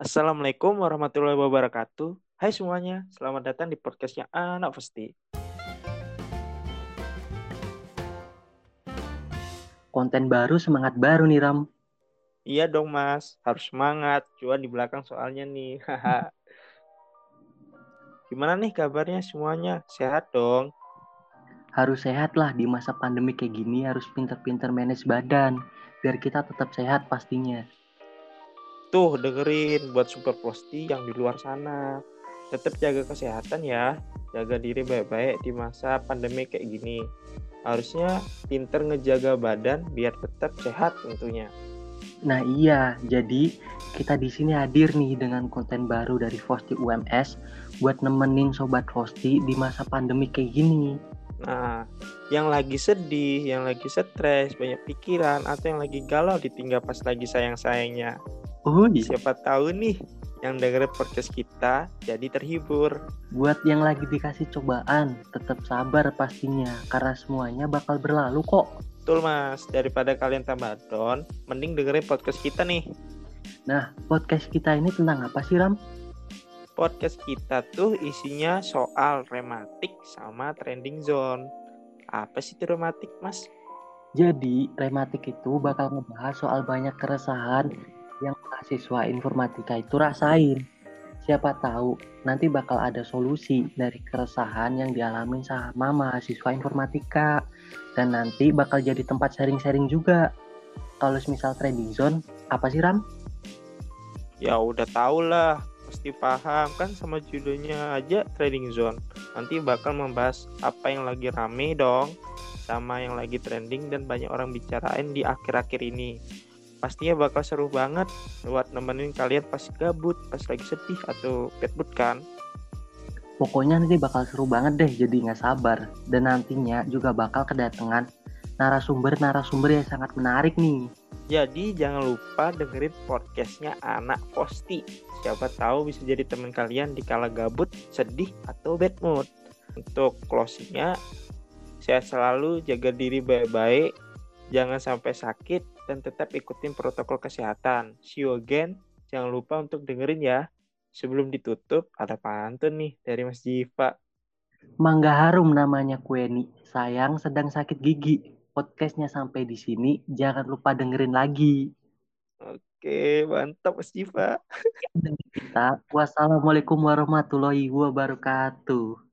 Assalamualaikum warahmatullahi wabarakatuh. Hai semuanya, selamat datang di podcastnya Anak Pasti. Konten baru, semangat baru nih Ram. Iya dong mas, harus semangat. Cuan di belakang soalnya nih. Gimana nih kabarnya semuanya? Sehat dong? Harus sehat lah di masa pandemi kayak gini, harus pinter-pinter manage badan. Biar kita tetap sehat pastinya. Tuh dengerin buat super posti yang di luar sana. Tetap jaga kesehatan ya. Jaga diri baik-baik di masa pandemi kayak gini. Harusnya pinter ngejaga badan biar tetap sehat tentunya. Nah iya, jadi kita di sini hadir nih dengan konten baru dari Fosti UMS buat nemenin sobat Fosti di masa pandemi kayak gini. Nah, yang lagi sedih, yang lagi stres, banyak pikiran, atau yang lagi galau ditinggal pas lagi sayang-sayangnya. Oh iya. Siapa tahu nih yang dengerin podcast kita jadi terhibur. Buat yang lagi dikasih cobaan, tetap sabar pastinya karena semuanya bakal berlalu kok. Betul mas, daripada kalian tambah down, mending dengerin podcast kita nih. Nah, podcast kita ini tentang apa sih Ram? Podcast kita tuh isinya soal rematik sama trending zone. Apa sih itu rematik mas? Jadi, rematik itu bakal ngebahas soal banyak keresahan yang mahasiswa informatika itu rasain. Siapa tahu nanti bakal ada solusi dari keresahan yang dialami sama mahasiswa informatika dan nanti bakal jadi tempat sharing-sharing juga. Kalau misal trending zone, apa sih Ram? Ya udah tau lah, pasti paham kan sama judulnya aja trading zone. Nanti bakal membahas apa yang lagi rame dong, sama yang lagi trending dan banyak orang bicarain di akhir-akhir ini pastinya bakal seru banget buat nemenin kalian pas gabut, pas lagi sedih atau bad mood kan. Pokoknya nanti bakal seru banget deh, jadi nggak sabar. Dan nantinya juga bakal kedatangan narasumber-narasumber yang sangat menarik nih. Jadi jangan lupa dengerin podcastnya Anak Posti. Siapa tahu bisa jadi teman kalian di kala gabut, sedih, atau bad mood. Untuk closingnya, saya selalu jaga diri baik-baik, jangan sampai sakit, dan tetap ikutin protokol kesehatan. See you again. Jangan lupa untuk dengerin ya. Sebelum ditutup, ada pantun nih dari Mas Jiva. Mangga harum namanya Kueni. Sayang sedang sakit gigi. Podcastnya sampai di sini. Jangan lupa dengerin lagi. Oke, mantap Mas Jiva. Kita, wassalamualaikum warahmatullahi wabarakatuh.